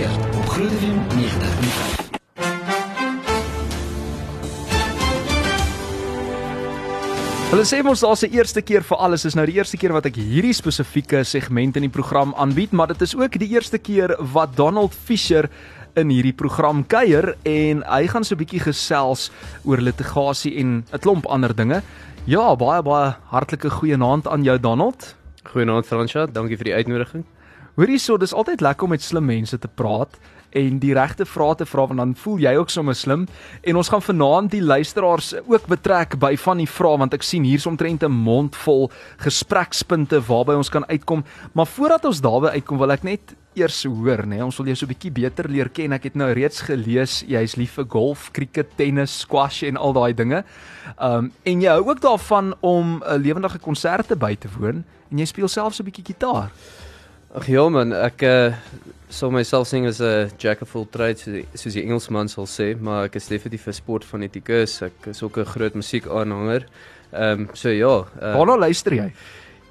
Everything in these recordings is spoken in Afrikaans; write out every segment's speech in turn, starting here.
keer op Groot FM 90.5. Hulle sê mos daar's 'n eerste keer vir alles. Dis nou die eerste keer wat ek hierdie spesifieke segment in die program aanbied, maar dit is ook die eerste keer wat Donald Fisher in hierdie program kuier en hy gaan so 'n bietjie gesels oor litigasie en 'n klomp ander dinge. Ja, baie baie hartlike goeienaand aan jou Donald. Goeienaand Fransja, dankie vir die uitnodiging. Hoorie so, dis altyd lekker om met slim mense te praat en die regte vrae te vra want dan voel jy ook sommer slim en ons gaan vanaand die luisteraars ook betrek by van die vrae want ek sien hier's omtrent 'n mond vol gesprekspunte waarby ons kan uitkom maar voordat ons daarby uitkom wil ek net eers hoor nê ons wil jou so 'n bietjie beter leer ken ek het nou reeds gelees jy's lief vir golf, cricket, tennis, squash en al daai dinge. Um en jy hou ook daarvan om 'n lewendige konserte by te woon en jy speel self so 'n bietjie gitaar. Ag ja man, ek uh, sal myself sing as 'n jack of all trades soos die, soos die Engelsman sal sê, maar ek is definitief 'n sportfanatikus. Ek is ook 'n groot musiekaanhanger. Ehm um, so ja, uh, waarna luister jy?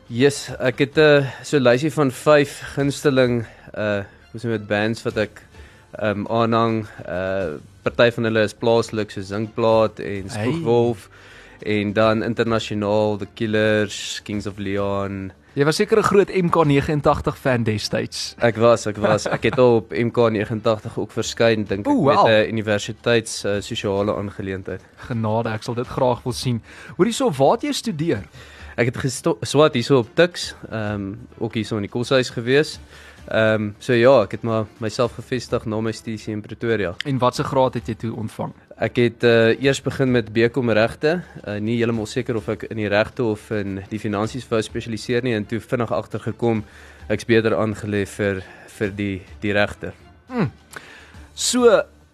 Yes, ek het 'n uh, so 'n lysie van 5 gunsteling uh hoe sê met bands wat ek ehm um, aanhang. Uh party van hulle is plaaslik so Zinkplaat en Spoegwolf hey. en dan internasionaal The Killers, Kings of Leon, Jy was seker 'n groot MK89 fan destyds. Ek was, ek was. Ek het al op MK89 ook verskyn dink ek wow. met 'n universiteits uh, sosiale aangeleentheid. Genade, ek sal dit graag wil sien. Hoorie so, waar het jy studeer? Ek het geswat hierso op Tuks, ehm um, ook hierso in die koshuis gewees. Ehm um, so ja, ek het maar myself gevestig na my studie in Pretoria. En watse graad het jy toe ontvang? Ek het uh, eers begin met BCom regte, uh, nie heeltemal seker of ek in die regte of in die finansies wou spesialiseer nie en toe vinnig agtergekom ek's beter aangelê vir vir die die regte. Hmm. So,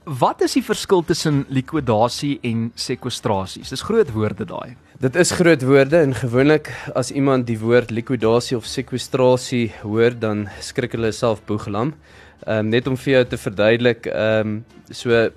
wat is die verskil tussen likwidasie en sekwestrasie? Dis groot woorde daai. Dit is groot woorde en gewoonlik as iemand die woord likwidasie of sekwestrasie hoor, dan skrik hulle self boeglam. Ehm um, net om vir jou te verduidelik, ehm um, so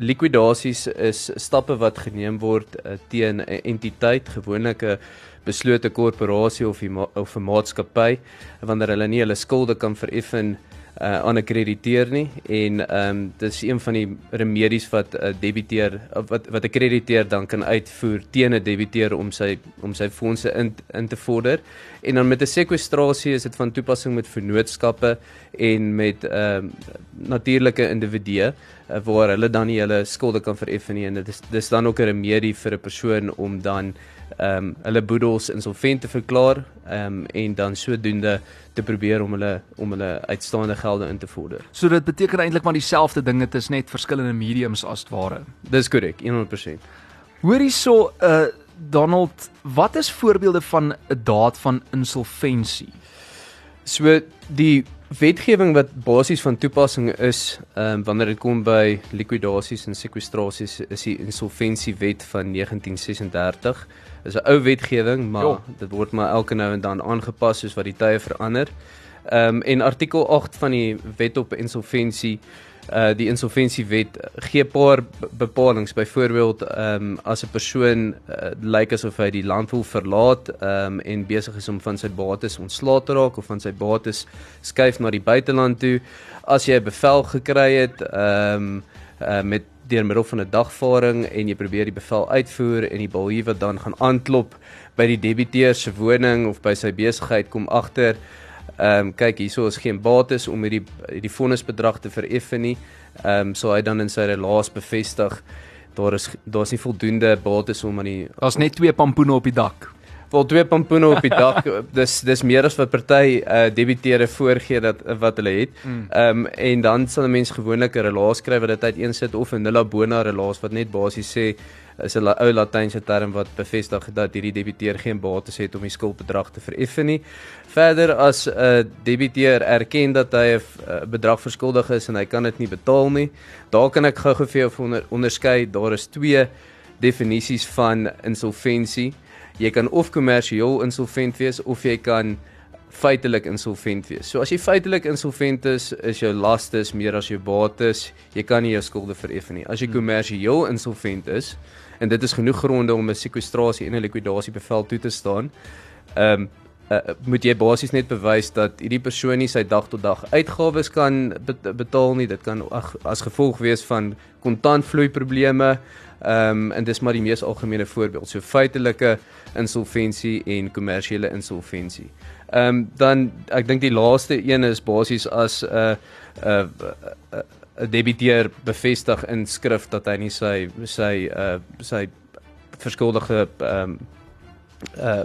likwidasies is stappe wat geneem word uh, teen 'n entiteit, gewoonlik 'n beslote korporasie of 'n of 'n maatskappy wanneer hulle nie hulle skulde kan vereffen uh, krediteur nie en ehm um, dit is een van die remedies wat 'n uh, debiteur wat wat 'n krediteur dan kan uitvoer teen 'n debiteur om sy om sy fondse in in te vorder. En dan met 'n sekwestrasie is dit van toepassing met vennootskappe en met ehm um, natuurlike individue uh, waar hulle dan nie hulle skulde kan vereffen nie en dit is dis dan ook 'n remedie vir 'n persoon om dan ehm um, hulle boedels insolvent te verklaar ehm um, en dan sodoende te probeer om hulle om hulle uitstaande gelde in te vorder. So dit beteken eintlik maar dieselfde ding, dit is net verskillende mediums as ware. Dis korrek, 100%. Hoor hierso, uh Donald, wat is voorbeelde van 'n daad van insolventie? So die wetgewing wat basies van toepassing is, ehm um, wanneer dit kom by likwidasies en sekwestrasies, is die insolventiewet van 1936 is 'n ou wetgewing, maar jo. dit word maar elke nou en dan aangepas soos wat die tye verander. Ehm um, en artikel 8 van die wet op insolventie uh die insolventiewet gee 'n paar bepalinge byvoorbeeld ehm um, as 'n persoon uh, lyk asof hy die land wil verlaat ehm um, en besig is om van sy bates ontslae te raak of van sy bates skuif na die buiteland toe. As jy 'n bevel gekry het ehm um, uh, met deur middel van 'n dagvaarding en jy probeer die bevel uitvoer en die balhiewe dan gaan aanklop by die debiteur se woning of by sy besigheid kom agter ehm um, kyk hierso is geen bates om hierdie hierdie vonnisbedrag te vereffen nie ehm um, so hy dan in sy relaas bevestig daar is daar's nie voldoende bates om aan die daar's net twee pampoene op die dak Wel twee pampoene op die dak. dis dis meer as wat party uh, debiteure voorgee dat wat hulle het. Mm. Ehm um, en dan sal 'n mens gewoonlik 'n relaas skryf wat dit uiteensit of 'n nulla bona relaas wat net basies sê is 'n ou latynse term wat bevestig dat hierdie debiteur geen bates het om die skuldbedrag te vereffen nie. Verder as 'n uh, debiteur erken dat hy 'n uh, bedrag verskuldig is en hy kan dit nie betaal nie, daar kan ek gou-gou vir jou onder, onderskei. Daar is twee definisies van insolventie. Jy kan of kommersieel insolvent wees of jy kan feitelik insolvent wees. So as jy feitelik insolvent is, is jou lastes meer as jou bates. Jy kan nie jou skulde vereffen nie. As jy hmm. kommersieel insolvent is en dit is genoeg gronde om 'n sekwestrasie en 'n likwidasie bevel toe te staan, ehm um, uh, moet jy basies net bewys dat hierdie persoon nie sy dag tot dag uitgawes kan bet betaal nie. Dit kan ag, as gevolg wees van kontantvloei probleme. Ehm um, en dis maar die mees algemene voorbeeld. So feitelike insolventie en kommersiële insolventie. Ehm um, dan ek dink die laaste een is basies as 'n uh, 'n uh, uh, uh, debiteur bevestig in skrif dat hy nie sy sy uh sy verskuldige ehm um, uh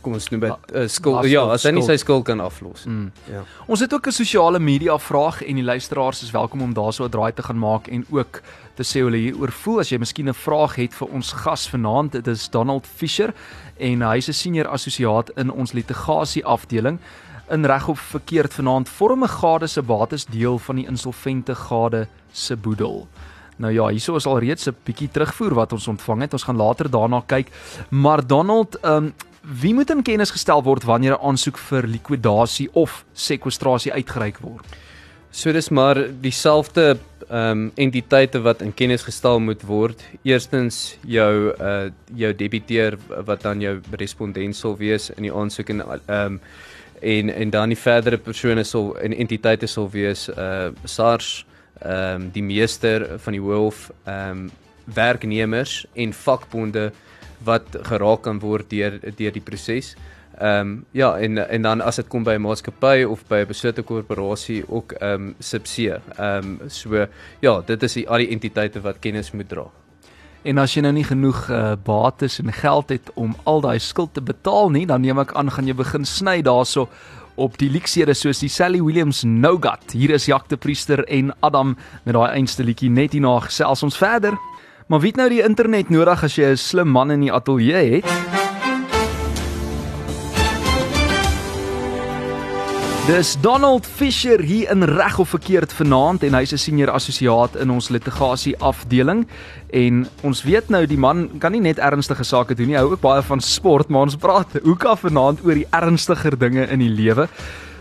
kom ons noem dit uh, skuld ja, as hy nie sy skuld kan aflos. Mm. Ja. Ons het ook 'n sosiale media vraag en die luisteraars is welkom om daarso 'n draai te gaan maak en ook te sê hoe hulle hieroor voel as jy miskien 'n vraag het vir ons gas vanaand. Dit is Donald Fisher en hy's 'n senior assosiaat in ons litigasie afdeling. In reg of verkeerd vanaand vorm 'n gade se bates deel van die insolvente gade se boedel. Nou ja, hierso is al reeds 'n bietjie terugvoer wat ons ontvang het. Ons gaan later daarna kyk. Maar Donald, ehm um, wie moet in kennis gestel word wanneer 'n aansoek vir likwidasie of sekwestrasie uitgereik word? So dis maar dieselfde ehm um, entiteite wat in kennis gestel moet word. Eerstens jou uh jou debiteur wat dan jou respondent sal wees in die aansoek en ehm um, en en dan die verdere persone sal en entiteite sal wees uh SARS, ehm um, die meester van die hoof, ehm um, werknemers en vakbonde wat geraak kan word deur deur die proses. Ehm um, ja en en dan as dit kom by 'n maatskappy of by 'n beslote korporasie ook ehm um, subsie. Ehm um, so ja, dit is die al die entiteite wat kennis moet dra. En as jy nou nie genoeg uh, bates en geld het om al daai skuld te betaal nie, dan neem ek aan gaan jy begin sny daarso op die liksiere soos die Sally Williams Nougat. Hier is Jacques de Priester en Adam met daai einste liedjie net hierna gesels ons verder. Maar wie het nou die internet nodig as jy 'n slim man in die ateljee het? Dis Donald Fisher hier in reg of verkeerd vanaand en hy's 'n senior assosiaat in ons litigasie afdeling en ons weet nou die man kan nie net ernstige sake doen nie, hou ook baie van sport, maar ons praat hoeka vanaand oor die ernstiger dinge in die lewe.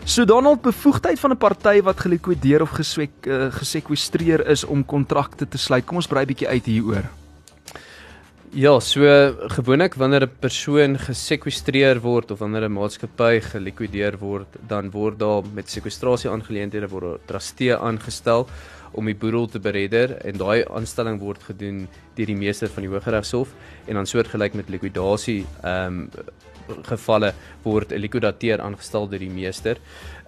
So Donald bevoegdheid van 'n party wat gelikwideer of geswek uh, gesekwestreer is om kontrakte te sluit. Kom ons brei 'n bietjie uit hieroor. Ja, so gewoonlik wanneer 'n persoon gesekwestreer word of wanneer 'n maatskappy gelikwideer word, dan word daar met sekwestrasie aangeleenthede word 'n trustee aangestel om die boedel te beredder en daai aanstelling word gedoen deur die meester van die Hooggeregshof en dan soortgelyk met likwidasie ehm um, gevalle word 'n likwidateur aangestel deur die meester.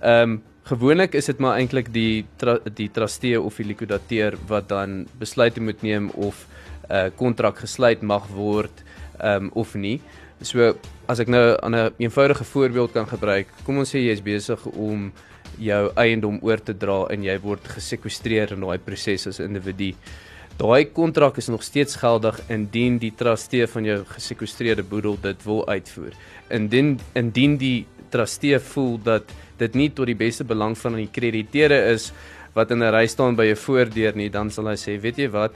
Ehm um, gewoonlik is dit maar eintlik die tra die trustee of die likwidateur wat dan besluite moet neem of uh, kontrak gesluit mag word um, of nie. So as ek nou 'n een eenvoudige voorbeeld kan gebruik, kom ons sê jy is besig om jou eiendom oor te dra en jy word gesekwestreer in daai proses as individu. Daai kontrak is nog steeds geldig indien die trustee van jou gesekwestreerde boedel dit wil uitvoer. Indien indien die trustee voel dat dit nie tot die beste belang van die krediteure is wat in 'n ry staan by 'n voordeur nie, dan sal hy sê, weet jy wat,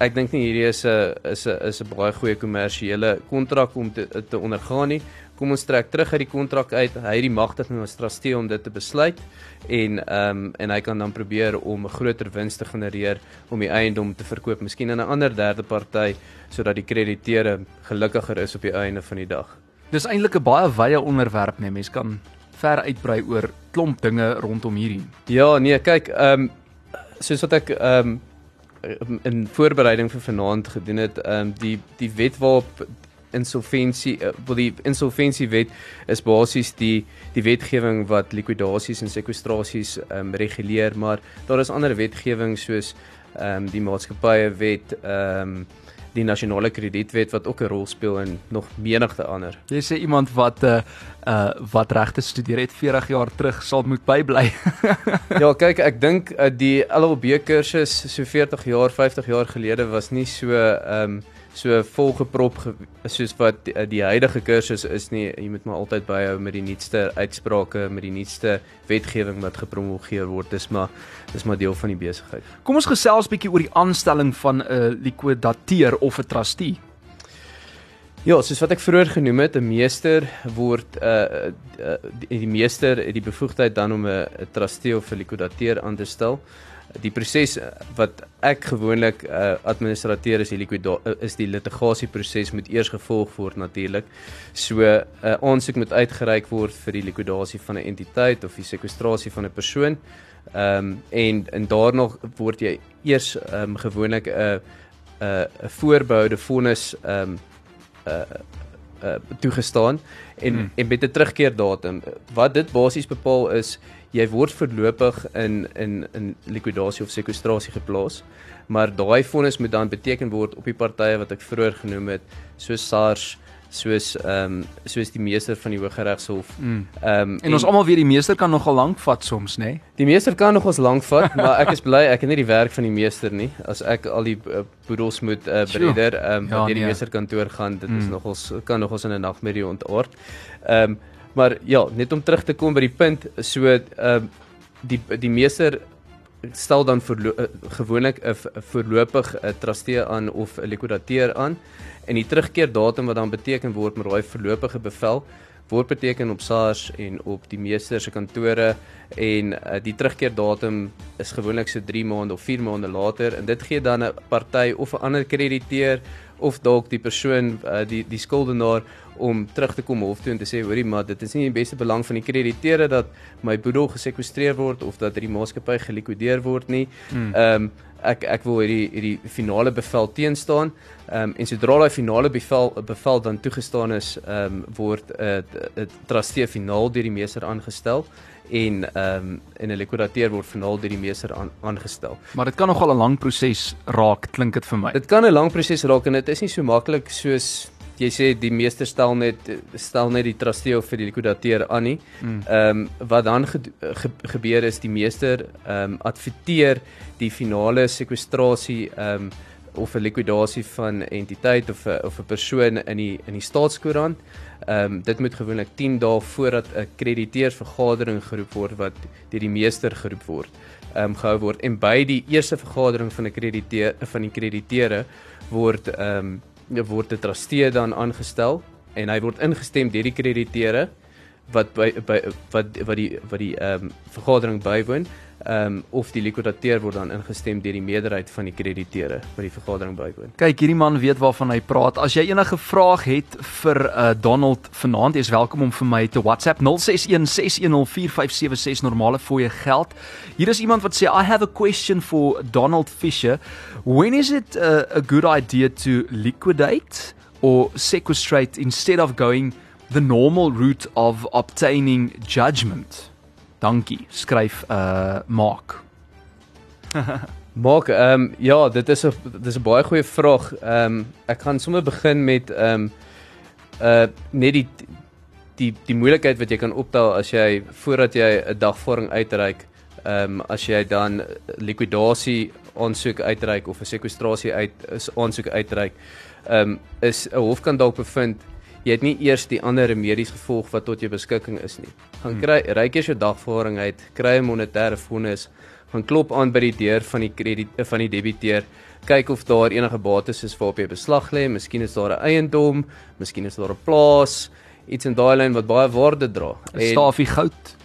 ek dink nie hierdie is 'n is 'n is 'n baie goeie kommersiële kontrak om te te ondergaan nie kom ons trek terug uit die kontrak uit. Hy het die magtiging as trustee om dit te besluit en ehm um, en hy kan dan probeer om 'n groter wins te genereer om die eiendom te verkoop, miskien aan 'n ander derde party sodat die krediteure gelukkiger is op die einde van die dag. Dis eintlik 'n baie wye onderwerp, nee, mens kan ver uitbrei oor klomp dinge rondom hierdie. Ja, nee, kyk, ehm um, soos wat ek ehm um, in voorbereiding vir vanaand gedoen het, ehm um, die die wet waarop insolventie uh, die insolventiewet is basies die die wetgewing wat likwidasies en sekwestrasies um, reguleer maar daar is ander wetgewing soos ehm um, die maatskappye wet ehm um, die nasionale kredietwet wat ook 'n rol speel en nog menigte ander. Jy sê iemand wat uh uh wat regte studeer het 40 jaar terug sal moet bybly. ja, kyk, ek dink uh, die LLB kursus so 40 jaar, 50 jaar gelede was nie so ehm um, so volgeprop soos wat die, die huidige kursus is nie jy moet maar altyd byhou met die nuutste uitsprake met die nuutste wetgewing wat gepromoveer word dis maar dis maar deel van die besigheid kom ons gesels bietjie oor die aanstelling van 'n uh, liquidateur of 'n trustee Ja, soos wat ek vroeër genoem het, 'n meester word uh, uh die, die meester het die bevoegdheid dan om 'n trustee of 'n liquidateur aan te stel. Die proses wat ek gewoonlik uh, administreer is die liquida is die litigasieproses moet eers gevolg word natuurlik. So 'n uh, aansoek moet uitgereik word vir die likwidasie van 'n entiteit of die sekwestrasie van 'n persoon. Ehm um, en en daarna word jy eers ehm um, gewoonlik 'n 'n uh, voorbehoude vonnis ehm um, uh uh toegestaan en hmm. en met 'n terugkeerdatum. Wat dit basies bepaal is jy word voorlopig in in in likwidasie of sekwestrasie geplaas. Maar daai vonnis moet dan beteken word op die partye wat ek vroeër genoem het, soos SARS, soos ehm um, soos die meester van die Hooggeregshof. Mm. Ehm mm. um, en, en ons almal weet die meester kan nogal lank vat soms, nê? Nee? Die meester kan nogals lank vat, maar ek is bly ek het nie die werk van die meester nie. As ek al die uh, boedels moet uh, breder ehm um, ja, wat deur die nee. meesterkantoor gaan, dit mm. is nogals kan nogals in 'n nagmerrie ontaard. Ehm um, maar ja, net om terug te kom by die punt, so ehm um, die die meester stel dan vir uh, gewoonlik 'n voorlopig 'n trustee aan of 'n likwidateur aan. En die terugkeerdatum wat dan beteken word met daai voorlopige bevel word beteken op SARS en op die meester se kantore en uh, die terugkeerdatum is gewoonlik so 3 maande of 4 maande later en dit gee dan 'n party of 'n ander krediteur of dalk die persoon uh, die die skuldenaar om terug te kom hof toe en te sê hoorie maar dit is nie in die beste belang van die krediteure dat my boedel gesekwestreer word of dat hierdie maatskappy gelikwideer word nie. Hmm. Ehm um, ek ek wil hierdie hierdie finale bevel teenstaan. Ehm um, en sodra daai finale bevel bevel dan toegestaan is, ehm um, word 'n uh, 'n trustee finaal deur die meester aangestel en ehm um, en 'n likwidateur word finaal deur die meester aan, aangestel. Maar dit kan nogal 'n lang proses raak, klink dit vir my. Dit kan 'n lang proses raak en dit is nie so maklik soos jy sê die meester stel net stel net die trustee vir die likwidateur aan nie. Hmm. Ehm mm. um, wat dan ge, ge, gebeur is die meester ehm um, adverteer die finale sekwestrasie ehm um, of 'n likwidasie van entiteit of 'n of 'n persoon in die in die staatskoerant. Ehm um, dit moet gewoonlik 10 dae voordat 'n krediteursvergadering geroep word wat deur die meester geroep word, ehm um, gehou word en by die eerste vergadering van 'n krediteur van die krediteure word ehm um, word 'n trustee dan aangestel en hy word ingestem deur die krediteure wat by, by wat wat die wat die ehm um, vergadering bywoon ehm um, of die likwidateur word dan ingestem deur die meerderheid van die krediteure wat die vergadering bywoon. Kyk, hierdie man weet waarvan hy praat. As jy enige vraag het vir uh, Donald vanaand, is welkom om vir my te WhatsApp 0616104576 normale fooie geld. Hier is iemand wat sê I have a question for Donald Fisher. When is it uh, a good idea to liquidate or sequestrate instead of going the normal route of obtaining judgment? Dankie, skryf uh Mark. Mark, ehm um, ja, dit is 'n dit is 'n baie goeie vraag. Ehm um, ek gaan sommer begin met ehm um, uh net die die die moeilikheid wat jy kan optel as jy voordat jy 'n dagvaarding uitreik, ehm um, as jy dan likwidasie aansoek uitreik of 'n sekwestrasie uit aansoek uitreik, ehm um, is 'n hof kan dalk bevind jy het nie eers die ander remedies gevolg wat tot jou beskikking is nie. Gaan hmm. kry ryk eers jou dagvaarding uit, kry 'n monetêre vonnis, gaan klop aan by die deur van die krediet eh, van die debiteur, kyk of daar enige bates is waarop jy beslag lê, miskien is daar 'n eiendom, miskien is daar 'n plaas, iets in daai lyn wat baie waarde dra. 'n Stafie goud.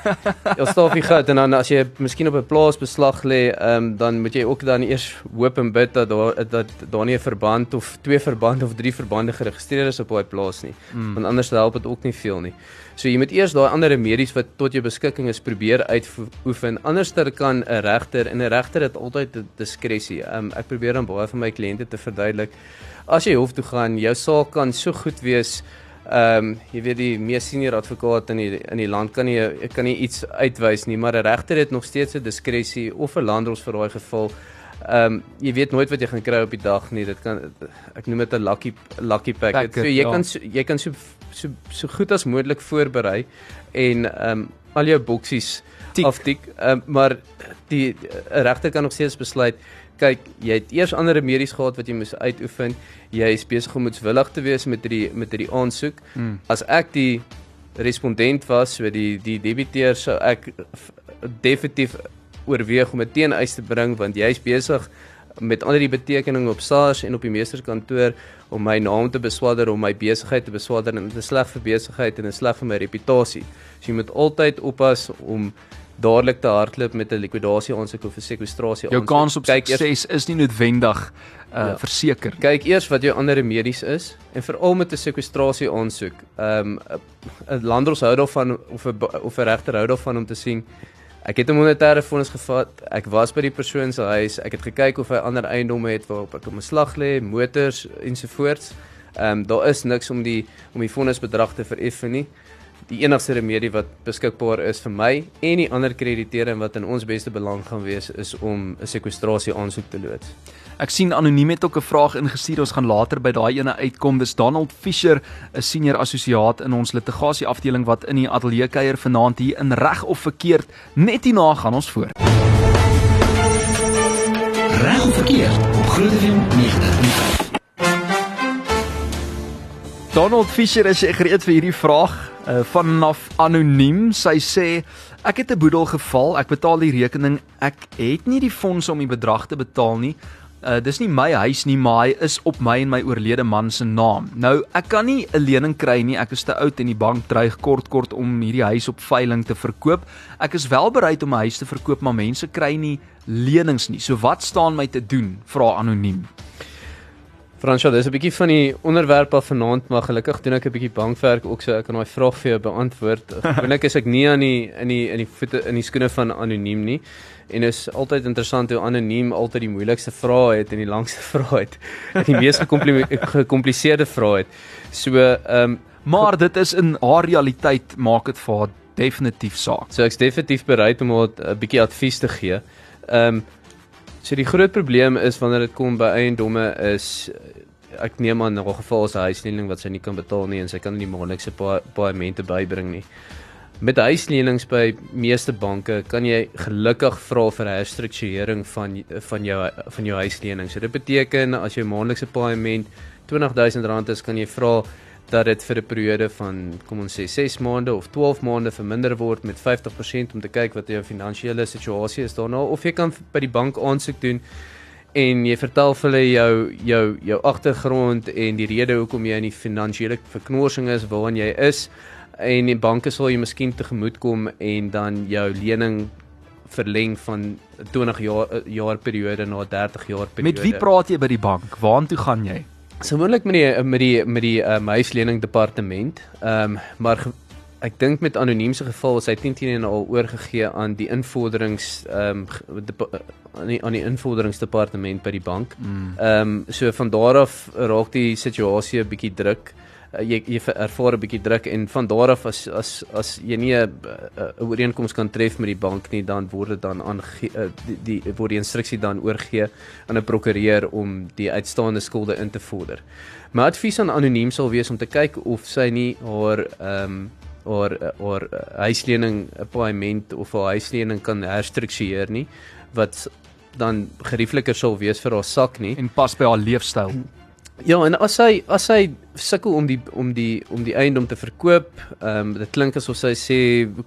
Ja, stofie goud en dan as jy miskien op 'n plaas beslag lê, um, dan moet jy ook dan eers hoop en bid dat daar dat daar nie 'n verband of twee verbande of drie verbande geregistreer is op daai plaas nie. Mm. Want anders help dit ook nie veel nie. So jy moet eers daai ander remedies wat tot jou beskikking is probeer uitoefen. Anderster kan 'n regter en 'n regter het altyd 'n diskresie. Um, ek probeer dan baie van my kliënte te verduidelik. As jy hof toe gaan, jou saak kan so goed wees Ehm um, jy weet die mees senior advokaat in die in die land kan nie kan nie iets uitwys nie, maar 'n regter het nog steeds 'n diskresie of 'n landros vir daai geval. Ehm um, jy weet nooit wat jy gaan kry op die dag nie. Dit kan ek noem dit 'n lucky lucky packet. packet so jy ja. kan so, jy kan so so so goed as moontlik voorberei en ehm um, al jou boksies aftik. Ehm um, maar die regter kan nog steeds besluit kyk, jy het eers ander remedies gehad wat jy moes uitoefen. Jy is besig om moetswillig te wees met hierdie met hierdie aansoek. Hmm. As ek die respondent was, so die die debiteur sou ek definitief oorweeg om 'n teeneis te bring want jy's besig met al die betekening op SARS en op die meesterskantoor om my naam te beswadder, om my besigheid te beswadder en dit is sleg vir besigheid en dit is sleg vir my reputasie. So jy moet altyd oppas om dadelik te hardloop met 'n likwidasie aansoek of 'n sekwestrasie Jou aansoek. kans op Kyk sukses is nie noodwendig uh Ja. verseker. Kyk eers wat jou ander remedies is en veral met 'n sekwestrasie aansoek. Ehm 'n landros hou daarvan of 'n of 'n regter hou daarvan om te sien ek het 'n monetêre fonds gevat. Ek was by die persoon se huis. Ek het gekyk of hy ander eiendomme het waarop ek 'n beslag lê, motors ensovoorts. Ehm um, daar is niks om die om die fondisbedrag te vereffen nie. Die enigste remedie wat beskikbaar is vir my en die ander krediteure en wat in ons beste belang gaan wees is om 'n sekwestrasie aansoek te loods. Ek sien anoniem het ook 'n vraag ingestuur. Ons gaan later by daai ene uitkom. Dis Donald Fisher, 'n senior assosiaat in ons litigasie afdeling wat in die ateljee kuier vanaand hier in reg of verkeerd. Net hierna gaan ons voort. Reg of verkeerd op Groot FM 90.5. Donald Fisher is gereed vir hierdie vraag uh, vanaf anoniem. Sy sê ek het 'n boedel geval, ek betaal die rekening. Ek het nie die fondse om die bedrag te betaal nie. Uh dis nie my huis nie, maar hy is op my en my oorlede man se naam. Nou, ek kan nie 'n lening kry nie. Ek is te oud en die bank dreig kort kort om hierdie huis op veiling te verkoop. Ek is wel bereid om 'n huis te verkoop, maar mense kry nie lenings nie. So wat staan my te doen? Vra anoniem. Fransja, dis 'n bietjie van die onderwerp af vanaand, maar gelukkig doen ek 'n bietjie bankwerk ook so ek kan daai vraag vir jou beantwoord. Gewoonlik is ek nie aan die in die in die voete in die skoene van anoniem nie. En is altyd interessant hoe anoniem altyd die moeilikste vrae het en die langste vrae het. En die mees gekompli- gekompliseerde vrae het. So, ehm um, Maar dit is in haar realiteit maak dit vir haar definitief saak. So ek's definitief bereid om haar 'n bietjie advies te gee. Ehm um, so die groot probleem is wanneer dit kom by eiendomme is ek neem aan in 'n geval is 'n huislening wat sy nie kan betaal nie en sy kan nie die maandelikse pa- paemente bybring nie. Met huislenings by meeste banke kan jy gelukkig vra vir 'n herstrukturering van van jou van jou huislening. So dit beteken as jou maandelikse paement R20000 is, kan jy vra dat dit vir 'n periode van kom ons sê 6 maande of 12 maande verminder word met 50% om te kyk wat jou finansiële situasie is daarna of jy kan by die bank aansoek doen en jy vertel vir hulle jou jou jou agtergrond en die rede hoekom jy in die finansiële verknorsing is waarin jy is en die banke sal jy miskien tegemoetkom en dan jou lening verleng van 20 jaar jaar periode na 30 jaar periode. Met wie praat jy by die bank? Waartoe gaan jy? Gewoonlik met die met die met die um, huislening departement. Ehm um, maar ek dink met anoniem se geval is hy teen teen al oorgegee aan die invorderings ehm um, aan die aan die invorderingsdepartement by die bank. Ehm um, so van daar af raak die situasie 'n bietjie druk. Uh, jy jy ervaar 'n bietjie druk en van daar af as as as jy nie 'n 'n ooreenkoms kan tref met die bank nie dan word dit dan aan uh, die, die word die instruksie dan oorgegee aan 'n prokureur om die uitstaande skulde in te vorder. My advies aan anoniem sal wees om te kyk of sy nie haar ehm um, haar haar huislening 'n paaiement of haar huislening kan herstruktureer nie wat dan geriefliker sal wees vir haar sak nie. En pas by haar leefstyl. Ja, en as hy as hy sukkel om die om die om die eiendom te verkoop, ehm um, dit klink asof sy sê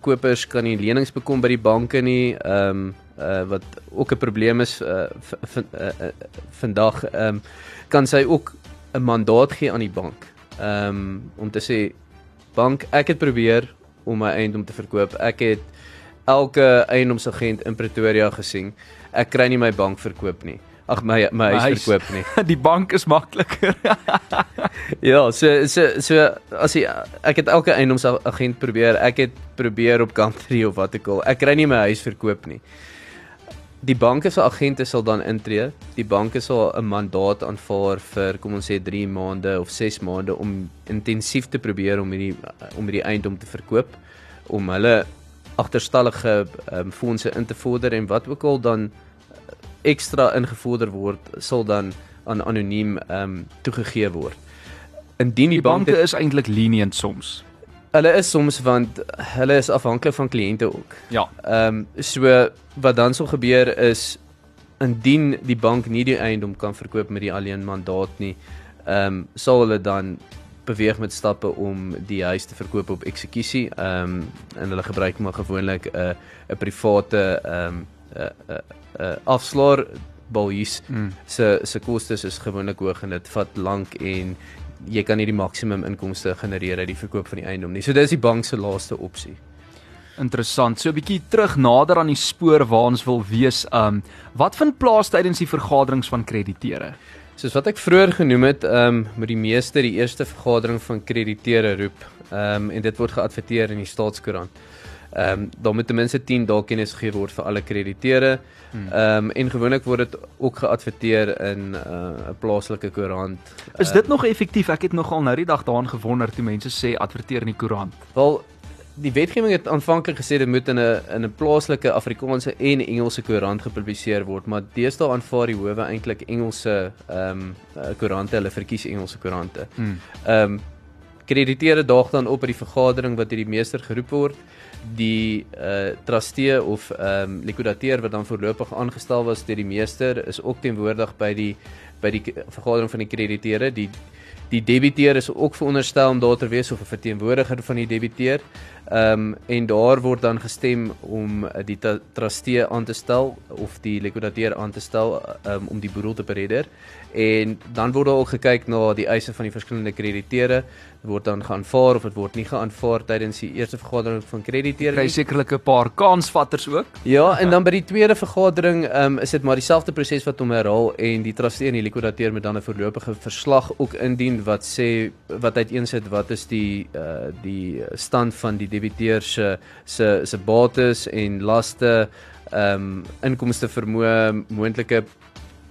kopers kan nie lenings bekom by die banke nie, ehm um, uh, wat ook 'n probleem is uh, uh, uh, vandag ehm um, kan sy ook 'n mandaat gee aan die bank. Ehm um, om te sê bank, ek het probeer om my eiendom te verkoop. Ek het elke eiendomsagent in Pretoria gesien. Ek kry nie my bank verkoop nie. Ag my my huis huis. verkoop nie. die bank is makliker. Ja, so so so as jy ek het elke eiendomsagent probeer. Ek het probeer op Country of wat ek al. Ek kry nie my huis verkoop nie. Die banke se agente sal dan intree. Die banke sal 'n mandaat aanvaar vir kom ons sê 3 maande of 6 maande om intensief te probeer om hierdie om hierdie eiendom te verkoop om hulle agterstallige um, fondse in te vorder en wat ook al dan ekstra ingevorder word sal dan aan anoniem ehm um, toegegee word. Indien die, Die banke banke is eintlik lenient soms. hulle is soms want hulle is afhanklik van kliënte ook. Ja. Ehm um, so wat dan sal gebeur is indien die bank nie die eiendom kan verkoop met die alleen mandaat nie, ehm um, sal hulle dan beweeg met stappe om die huis te verkoop op eksekusie. Ehm um, en hulle gebruik maar gewoonlik 'n uh, 'n private ehm um, 'n uh, 'n uh, uh, afslaer balhuis Mm. se se kostes is gewoonlik hoog en dit vat lank en jy kan nie die maksimum inkomste genereer uit die verkoop van die eiendom nie. So dis die bank se laaste opsie. Interessant. So 'n bietjie terug nader aan die spoor waar ons wil wees. Um wat vind plaas tydens die vergaderings van krediteure? Soos wat ek vroeër genoem het, ehm um, moet die meeste die eerste vergadering van krediteure roep. Ehm um, en dit word geadverteer in die staatskoerant. Ehm um, daar moet ten minste 10 dae kennis gegee word vir alle krediteure. Ehm um, en gewoonlik word dit ook geadverteer in 'n uh, plaaslike koerant. Is dit nog effektief? Ek het nogal nou die dag daaraan gewonder toe mense sê adverteer in die koerant. Wel die wetgewing het aanvanklik gesê dit moet in 'n in 'n plaaslike Afrikaanse en Engelse koerant gepubliseer word, maar deesdae aanvaar die howe eintlik Engelse ehm um, koerante, hulle verkies Engelse koerante. Mm. Ehm um, krediteure daag dan op by die vergadering wat deur die meester geroep word. Die uh trustee of ehm um, likwidateur wat dan voorlopig aangestel was deur die meester is ook teenwoordig by die by die vergadering van die krediteure. Die die debiteur is ook veronderstel om daar te wees of 'n verteenwoordiger van die debiteur. Ehm um, en daar word dan gestem om uh, die trustee aan te stel of die likwidateur aan te stel um, om die boedel te beredder. En dan word daar ook gekyk na die eise van die verskillende krediteure. Dit word dan geaanvaar of dit word nie geaanvaar tydens die eerste vergadering van krediteure Kry nie. sekerlik 'n paar kansvatters ook. Ja, en dan by die tweede vergadering um, is dit maar dieselfde proses wat hom herhaal en die trustee en die likwidateur moet dan 'n voorlopige verslag ook indien wat sê wat uiteensit wat is die uh, die stand van die debiteur se se se bates en laste ehm um, inkomste vermoë moontlike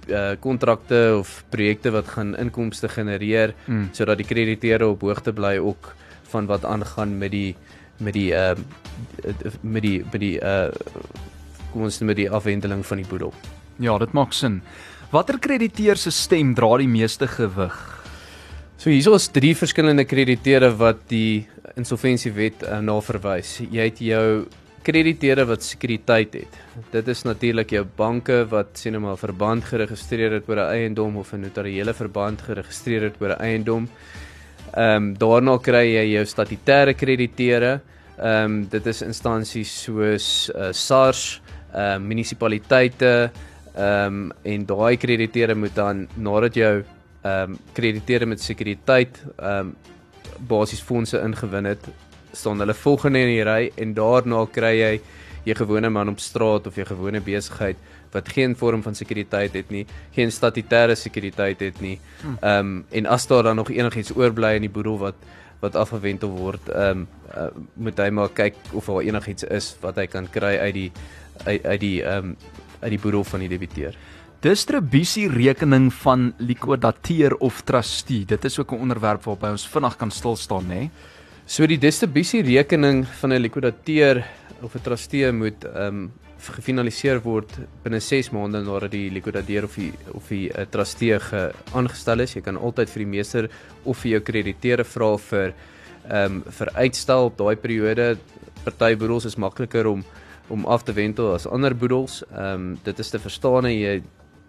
uh kontrakte of projekte wat gaan inkomste genereer Mm. sodat die krediteure op hoogte bly ook van wat aangaan met die met die ehm uh, met die met die uh kom ons noem dit die afwendeling van die boedel. Ja, dit maak sin. Watter krediteur se stem dra die meeste gewig? So hierso is drie verskillende krediteure wat die insolventiewet uh, na verwys. Jy het jou krediteure wat sekuriteit het. Dit is natuurlik jou banke wat sien nou maar verband geregistreer het oor 'n eiendom of 'n notariële verband geregistreer het oor 'n eiendom. Ehm um, daarna kry jy jou statutêre krediteure. Ehm um, dit is instansies soos uh, SARS, ehm uh, munisipaliteite, ehm um, en daai krediteure moet dan nadat jou ehm um, krediteure met sekuriteit ehm um, basies fondse ingewin het, staan hulle volgende in die ry en daarna kry jy jy gewone man op straat of jy gewone besigheid wat geen vorm van sekuriteit het nie, geen statutêre sekuriteit het nie. Ehm um, en as daar dan nog enigiets oorbly in die boedel wat wat afgewendel word, ehm um, uh, moet hy maar kyk of daar enigiets is wat hy kan kry uit die uit, uit die ehm um, uit die boedel van die debiteur. Distribusierekening van likwidateur of trustee. Dit is ook 'n onderwerp waarby ons vinnig kan stil staan, né? So die distribusierekening van 'n likwidateur of 'n trustee moet ehm um, gefinaliseer word binne 6 maande nadat die likwidateur of die of die uh, trustee ge aangestel is. Jy kan altyd vir die meester of vir jou krediteure vra vir ehm um, vir uitstel op daai periode. Party boedels is makliker om om af te wendel as ander boedels. Ehm um, dit is te verstaan jy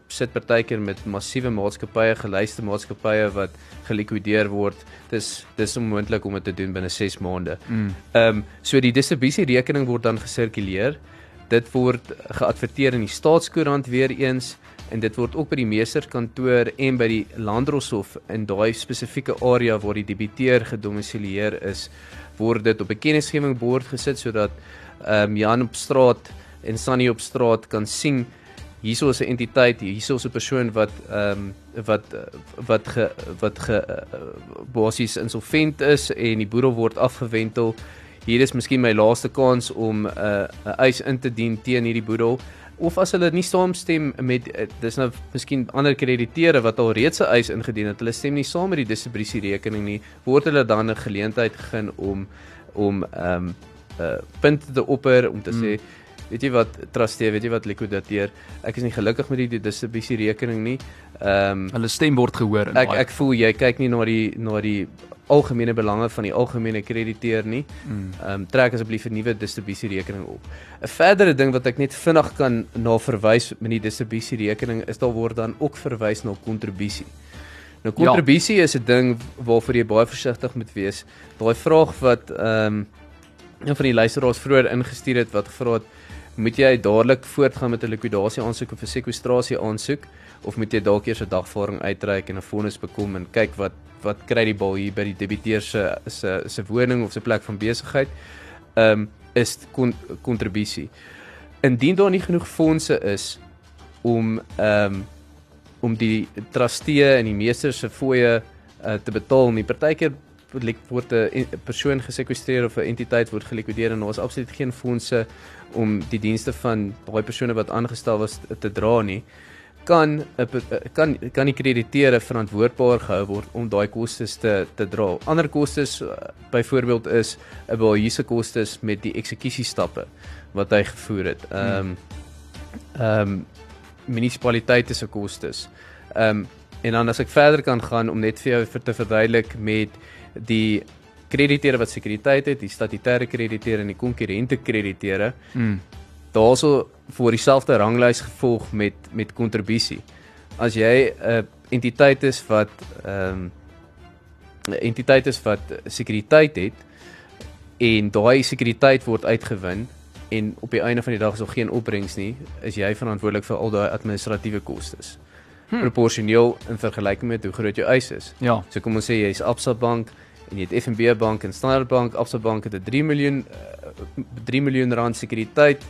sit partykeer met massiewe maatskappye, geluiste maatskappye wat gelikwideer word. Dis dis onmoontlik om dit te doen binne 6 maande. Mm. Ehm um, so die distribusierekening word dan gesirkuleer. Dit word geadverteer in die staatskoerant weer eens en dit word ook by die meesterskantoor en by die landdroshof in daai spesifieke area waar die debiteur gedomisileer is, word dit op 'n kennisgewingbord gesit sodat ehm um, Jan op straat en Sunny op straat kan sien hierso is 'n entiteit, hierso is 'n persoon wat ehm um, wat wat ge, wat ge uh, basies insolvent is en die boedel word afgewentel. Hier is miskien my laaste kans om 'n uh, 'n eis in te dien teen hierdie boedel of as hulle nie saamstem met uh, dis nou miskien ander krediteure wat al reeds 'n eis ingedien het, hulle stem nie saam met die distribusierekening nie, word hulle dan 'n geleentheid gegee om om ehm um, uh, punte te opper om te mm. sê weet jy wat trustee, weet jy wat likwidateur, ek is nie gelukkig met die distribusierekening nie. Ehm um, Hulle stem word gehoor in ek ek voel jy kyk nie na die na die algemene belange van die algemene krediteur nie. Mm. Ehm um, trek asseblief 'n nuwe distribusierekening op. 'n Verdere ding wat ek net vinnig kan na verwys met die distribusierekening is daar word dan ook verwys na kontribusie. Nou Ja. kontribusie is 'n ding waarvoor jy baie versigtig moet wees. Daai vraag wat ehm um, een van die luisteraars vroeër ingestuur het wat gevra het moet jy dadelik voortgaan met 'n likwidasie aansoek of 'n sekwestrasie aansoek of moet jy dalk eers 'n dagvaarding uitreik en 'n vonnis bekom en kyk wat wat kry die bal hier by die debiteur se se se woning of se plek van besigheid? Ehm um, is kontribusie. Indien daar nie genoeg fondse is om ehm um, om die trustee en die meester se fooie uh, te betaal nie. Partykeer word 'n persoon gesekwestreer of 'n entiteit word gelikwideer en daar is absoluut geen fondse om die dienste van daai persone wat aangestel was te dra nie kan kan kan die krediteure verantwoordbaar gehou word om daai kostes te te dra. Ander kostes uh, byvoorbeeld is 'n behuise kostes met die eksekusiestappe wat hy gevoer het. Ehm um, ehm um, munisipaliteite se kostes. Ehm um, en dan as ek verder kan gaan om net vir jou vir te verduidelik met die krediteure wat sekuriteit het, die statutêre krediteure en die konkurrente krediteure. Mm. Daarso vir dieselfde ranglys gevolg met met kontribusie. As jy 'n uh, entiteit is wat ehm um, entiteit is wat sekuriteit het en daai sekuriteit word uitgewin en op die einde van die dag is daar geen opbrengs nie, is jy verantwoordelik vir al daai administratiewe kostes. Hmm. Proporsioneel in vergelyking met hoe groot jou eis is. Ja. So kom ons sê jy's Absa Bank en jy het FNB Bank en Standard Bank, Absa Bank het 'n 3 miljoen uh, 3 miljoen rand sekuriteit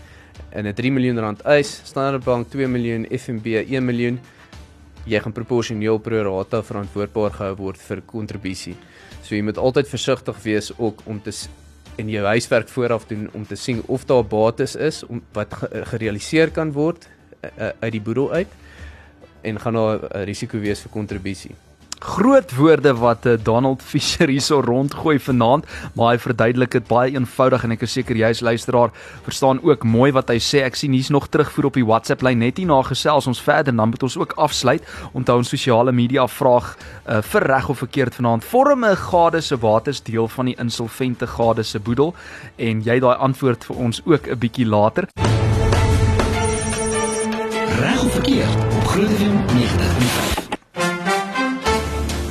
en 'n 3 miljoen rand eis, Standard Bank 2 miljoen, FNB 1 miljoen. Jy gaan proporsioneel pro rata verantwoordbaar gehou word vir kontribusie. So jy moet altyd versigtig wees ook om te en jou huiswerk vooraf doen om te sien of daar bates is om wat gerealiseer kan word uh, uit die boedel uit en gaan daar 'n risiko wees vir kontribusie groot woorde wat uh, Donald Fisher hierso rondgooi vanaand, maar hy verduidelik dit baie eenvoudig en ek is seker jy as luisteraar verstaan ook mooi wat hy sê. Ek sien hier's nog terugvoer op die WhatsApp lyn net hier na gesels ons verder dan moet ons ook afsluit. Onthou ons sosiale media vraag uh, vir reg of verkeerd vanaand. Vorm 'n gade se bates deel van die insolvente gade se boedel en jy daai antwoord vir ons ook 'n bietjie later. Verkeerd op Groot FM 90.5.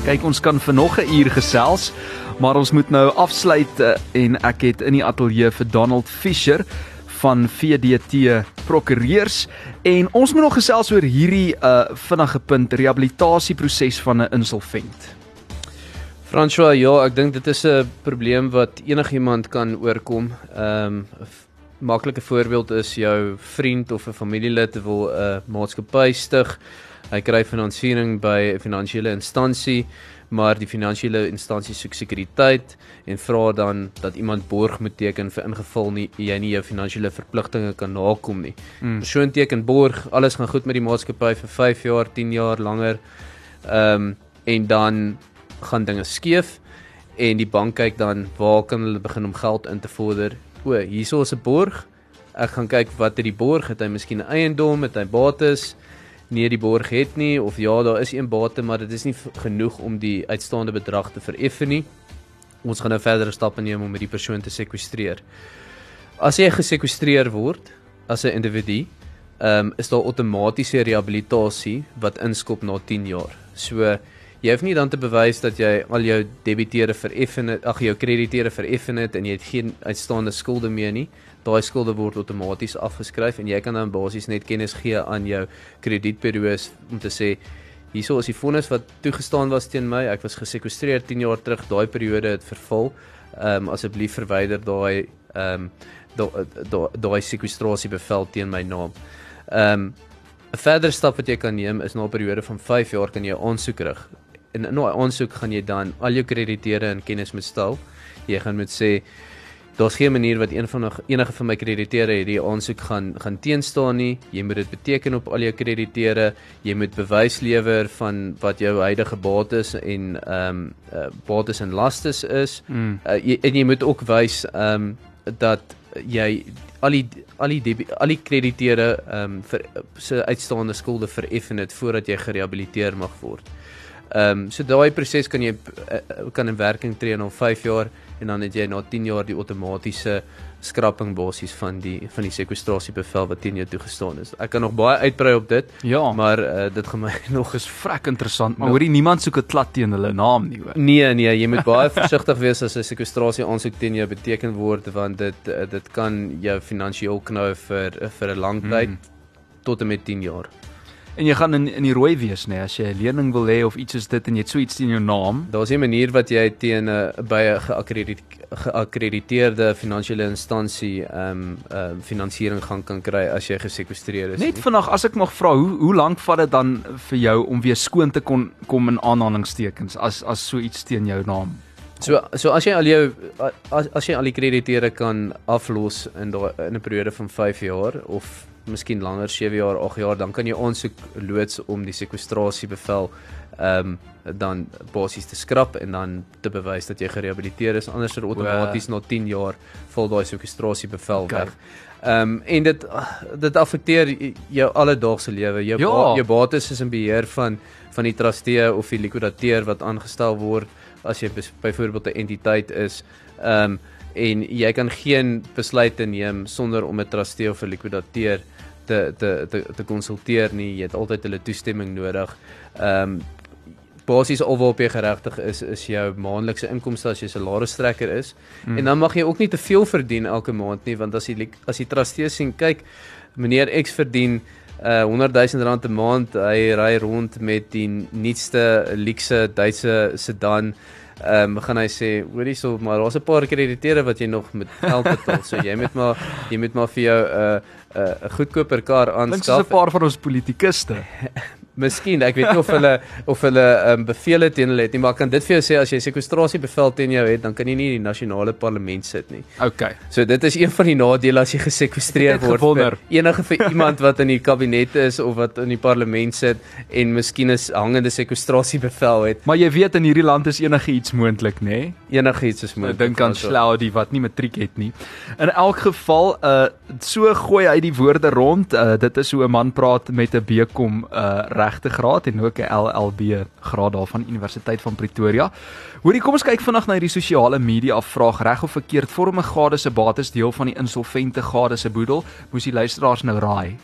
Kyk, ons kan vir nog 'n uur gesels, maar ons moet nou afsluit eh, en ek het in die ateljee vir Donald Fisher van VDT Prokureurs en ons moet nog gesels oor hierdie uh vinnige punt rehabilitasieproses van 'n insolvent. François, ja, ek dink dit is 'n probleem wat enigiemand kan oorkom. Ehm um, maklike voorbeeld is jou vriend of 'n familielid wil 'n uh, maatskappy stig Hy kry finansiering by 'n finansiële instansie, maar die finansiële instansie soek sekuriteit en vra dan dat iemand borg moet teken vir ingeval nie jy nie jou finansiële verpligtinge kan nakom nie. Mm. Persoon teken borg, alles gaan goed met die maatskappy vir 5 jaar, 10 jaar langer. Ehm um, en dan gaan dinge skeef en die bank kyk dan waar kan hulle begin om geld in te vorder? O, hierso is 'n borg. Ek gaan kyk wat het die borg, het hy miskien 'n eiendom, het hy bates? nie die borg het nie of ja, daar is een bate, maar dit is nie genoeg om die uitstaande bedrag te vereffen nie. Ons gaan nou verdere stappe neem om hierdie persoon te sekwestreer. As jy gesekwestreer word as 'n individu, ehm um, is daar outomatiese rehabilitasie wat inskop na 10 jaar. So jy hoef nie dan te bewys dat jy al jou debiteure vereffen het, ag jou krediteure vereffen het en jy het geen uitstaande skulde meer nie. Daai skulde word outomaties afgeskryf en jy kan dan basies net kennis gee aan jou kredietburo's om te sê hierso is die vonnis wat toegestaan was teen my. Ek was gesekwestreer 10 jaar terug. Daai periode het vervul ehm um, asseblief verwyder daai ehm um, daai sekwestrasie bevel teen my naam. Ehm um, 'n verdere stap wat jy kan neem is na 'n periode van 5 jaar kan jy aansoek rig en in daai aansoek gaan jy dan al jou krediteure in kennis moet stel jy gaan moet sê daar's geen manier wat een van enige van my krediteure hierdie aansoek gaan gaan teenstaan nie. Jy moet dit beteken op al jou krediteure. Jy moet bewys lewer van wat jou huidige bates en ehm um, uh, bates en lastes is. Mm. Uh, jy, en jy moet ook wys ehm um, dat jy al die al die al die krediteure ehm um, vir se uitstaande skulde vereffen het voordat jy gerehabiliteer mag word. Ehm um, so daai proses kan jy uh, kan in werking tree na 5 jaar en dan het jy na 10 jaar die outomatiese skrapping basies van die van die sekwestrasiebevel wat teen jou toegestaan is. Ek kan nog baie uitbrei op dit, Ja, maar uh, dit gaan my nog is vrek interessant, maar hoorie niemand soek 'n klat teen hulle naam nie hoor. Nee nee, jy moet baie versigtig wees as 'n sekwestrasie aansoek teen jou beteken word want dit eh, dit kan jou finansiëel knou vir vir 'n lang tyd Mm. tot en met 10 jaar. En jy gaan in in die rooi wees nê as jy 'n lening wil hê of iets soos dit en jy het so iets teen jou naam. Daar's 'n manier wat jy teen 'n by 'n geakkrediteerde geakkrediteerde finansiële instansie ehm um, ehm um, finansiering gaan kan kry as jy gesekwestreer is. Net vandag as ek mag vra, hoe hoe lank vat dit dan vir jou om weer skoon te kon kom in aanhalingstekens as as so iets teen jou naam? So so as jy al jou as as jy al die krediteure kan aflos in daai in 'n periode van 5 jaar of miskien langer 7 jaar, 8 jaar, dan kan jy aansoek loods om die sekwestrasiebevel ehm um, dan basies te skrap en dan te bewys dat jy gerehabiliteer is anders dan outomaties na 10 jaar val daai sekwestrasiebevel Okay. weg. Ehm um, en dit dit affekteer jou alledaagse lewe. Jou Ja. ba, jou bates is in beheer van van die trustee of die likwidateur wat aangestel word as jy byvoorbeeld 'n entiteit is. Ehm um, en jy kan geen besluite neem sonder om 'n trustee of 'n likwidateur te te te te konsulteer nie. Jy het altyd hulle toestemming nodig. Ehm um, basies alwaarop jy geregtig is is jou maandelikse inkomste as jy salarisstrekker is. Mm. En dan mag jy ook nie te veel verdien elke maand nie want as lik- as die trustee sien kyk meneer X verdien uh 100 000 rand 'n maand hy ry rond met die nuutste luukse Duitse sedan ehm um, gaan hy sê hoorie so maar daar's 'n paar krediteure wat jy nog moet geld betaal so jy moet maar jy moet maar vir jou 'n uh, 'n uh, 'n goedkoper kar Dink soos 'n aanskaf paar van ons politikuste. Miskien, ek weet nie of hulle of hulle um, bevele teen hulle het nie, maar ek kan dit vir jou sê as jy sekwestrasiebevel teen jou het, dan kan jy nie in die nasionale parlement sit nie. Okay. So dit is een van die nadele as jy gesekwestreer Ek het word. vir Enige vir iemand wat in die kabinet is of wat in die parlement sit en miskien 'n hangende sekwestrasiebevel het, Maar jy weet in hierdie land is enige iets moontlik, nê? Nee? enigiets is Ek moontlik. dink aan Slaudi wat nie matriek het nie. In elk geval, uh so gooi hy die woorde rond. Uh dit is hoe 'n man praat met 'n BCom uh regte graad en ook 'n LLB graad daarvan Universiteit van Pretoria. Hoorie, kom ons kyk vinnig na hierdie sosiale media vraag reg of verkeerd. Vorm 'n gade se bates deel van die insolvente gade se boedel? Moes die luisteraars nou raai.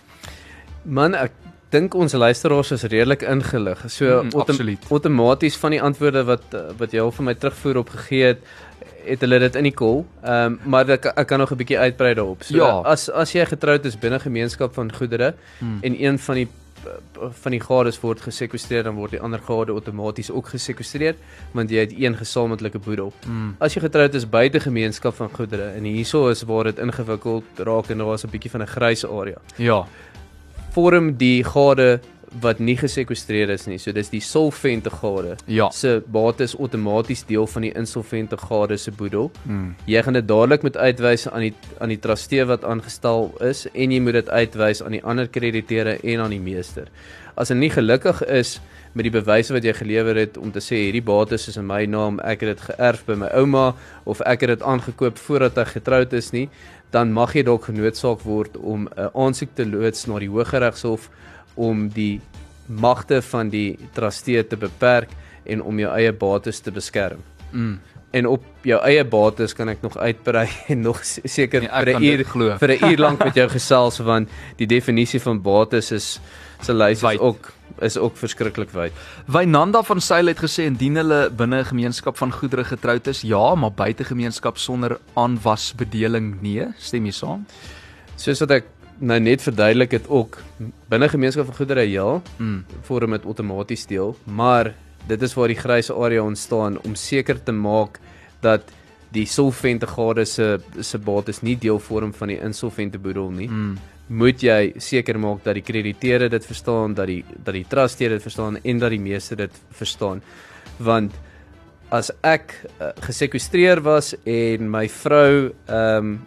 Man, ek dink ons luisteraars is redelik ingelig. So Mm, autom outomaties van die antwoorde wat uh, wat jy al vir my terugvoer op gegee het, het hulle dit in die kol. Ehm um, maar ek, ek kan nog 'n bietjie uitbrei daarop. So Ja. as as jy getroud is binne gemeenskap van goedere Hmm. en een van die van die gades word gesekwestreer dan word die ander gade outomaties ook gesekwestreer want jy het een gesamentlike boedel. Mm. As jy getroud is buite gemeenskap van goedere en hierso is waar dit ingewikkeld raak en daar is 'n bietjie van 'n grys area Ja. vorm die gade wat nie gesekwestreer is nie. So dis die solvente gade. Ja. Se bates outomaties deel van die insolvente gade se boedel. Mm. Jy gaan dit dadelik moet uitwys aan die aan die trustee wat aangestel is en jy moet dit uitwys aan die ander krediteure en aan die meester. As hy nie gelukkig is met die bewyse wat jy gelewer het om te sê hierdie bates is in my naam, ek het dit geërf by my ouma of ek het dit aangekoop voordat ek getroud is nie, dan mag jy dalk genoodsaak word om 'n aansoek te loods na die Hooggeregshof om die magte van die trustee te beperk en om jou eie bates te beskerm. Mm. En op jou eie bates kan ek nog uitbrei en nog se- seker Nee, vir 'n uur vir 'n uur lank met jou gesels want die definisie van bates is se lys is ook is ook verskriklik wyd. Wynanda van Sail het gesê indien hulle binne 'n gemeenskap van goedere getroud is, ja, maar buite gemeenskap sonder aanwasbedeling nee, stem jy saam? Soos wat ek nou net verduidelik het ook binne gemeenskap van goedere ja, Mm. vorm dit outomaties deel, maar dit is waar die grys area ontstaan om seker te maak dat die solvente gade se se bates nie deel vorm van die insolvente boedel nie. Mm. moet jy seker maak dat die krediteure dit verstaan, dat die dat die trustee dit verstaan en dat die meester dit verstaan. Want as ek uh, gesekwestreer was en my vrou ehm um,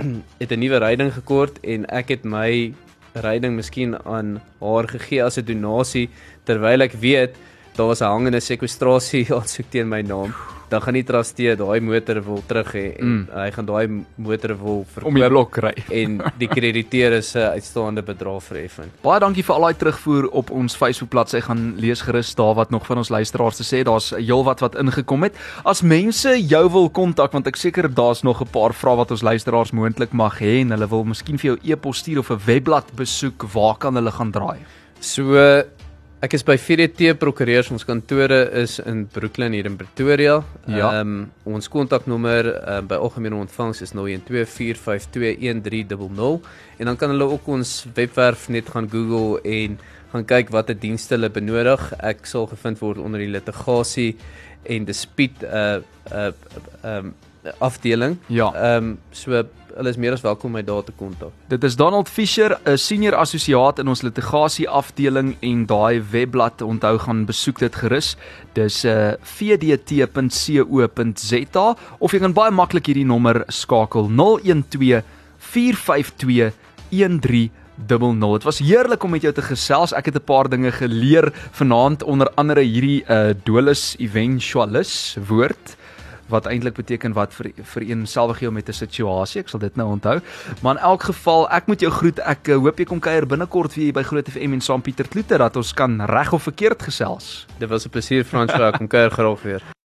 het 'n nuwe ryding gekort en ek het my ryding miskien aan haar gegee as 'n donasie terwyl ek weet daar was 'n hangende sekwestrasie aansoek teen my naam, dan gaan die trustee daai motor wil terug hê en mm. hy gaan daai motor wil verkoop om die blok kry en die krediteur se uitstaande bedrag verheffen. Baie dankie vir al daai terugvoer op ons Facebook bladsy gaan lees gerus daar wat nog van ons luisteraars te sê. Daar's heelwat wat ingekom het. As mense jou wil kontak want ek seker daar's nog 'n paar vrae wat ons luisteraars moontlik mag hê en hulle wil miskien vir jou e-pos stuur of 'n webblad besoek, waar kan hulle gaan draai? So Ek is by 4T Prokureurs. Ons kantore is in Brooklyn hier in Pretoria. Ja. Ehm um, ons kontaknommer um, by algemene ontvangs is 0124521300 en dan kan hulle ook ons webwerf net gaan Google en gaan kyk watter dienste hulle benodig. Ek sal gevind word onder die litigasie en dispuut uh uh ehm um, afdeling. Ja. Ehm um, so hulle is meer as welkom my daar te kontak. Dit is Donald Fisher, 'n senior assosiaat in ons litigasie afdeling en daai webblad onthou gaan besoek dit gerus. Dis uh vdt.co.za of jy kan baie maklik hierdie nommer skakel 012 452 13 00. Dit was heerlik om met jou te gesels. Ek het 'n paar dinge geleer vanaand onder andere hierdie uh dolus eventualis woord wat eintlik beteken wat vir vir een selfig jou met 'n situasie. Ek sal dit nou onthou. Maar in elk geval, ek moet jou groet. Ek uh, hoop jy kom kuier binnekort vir by Groot FM en saam Pieter Kloete dat ons kan reg of verkeerd gesels. Dit was 'n plesier Frans, kom kuier graag weer.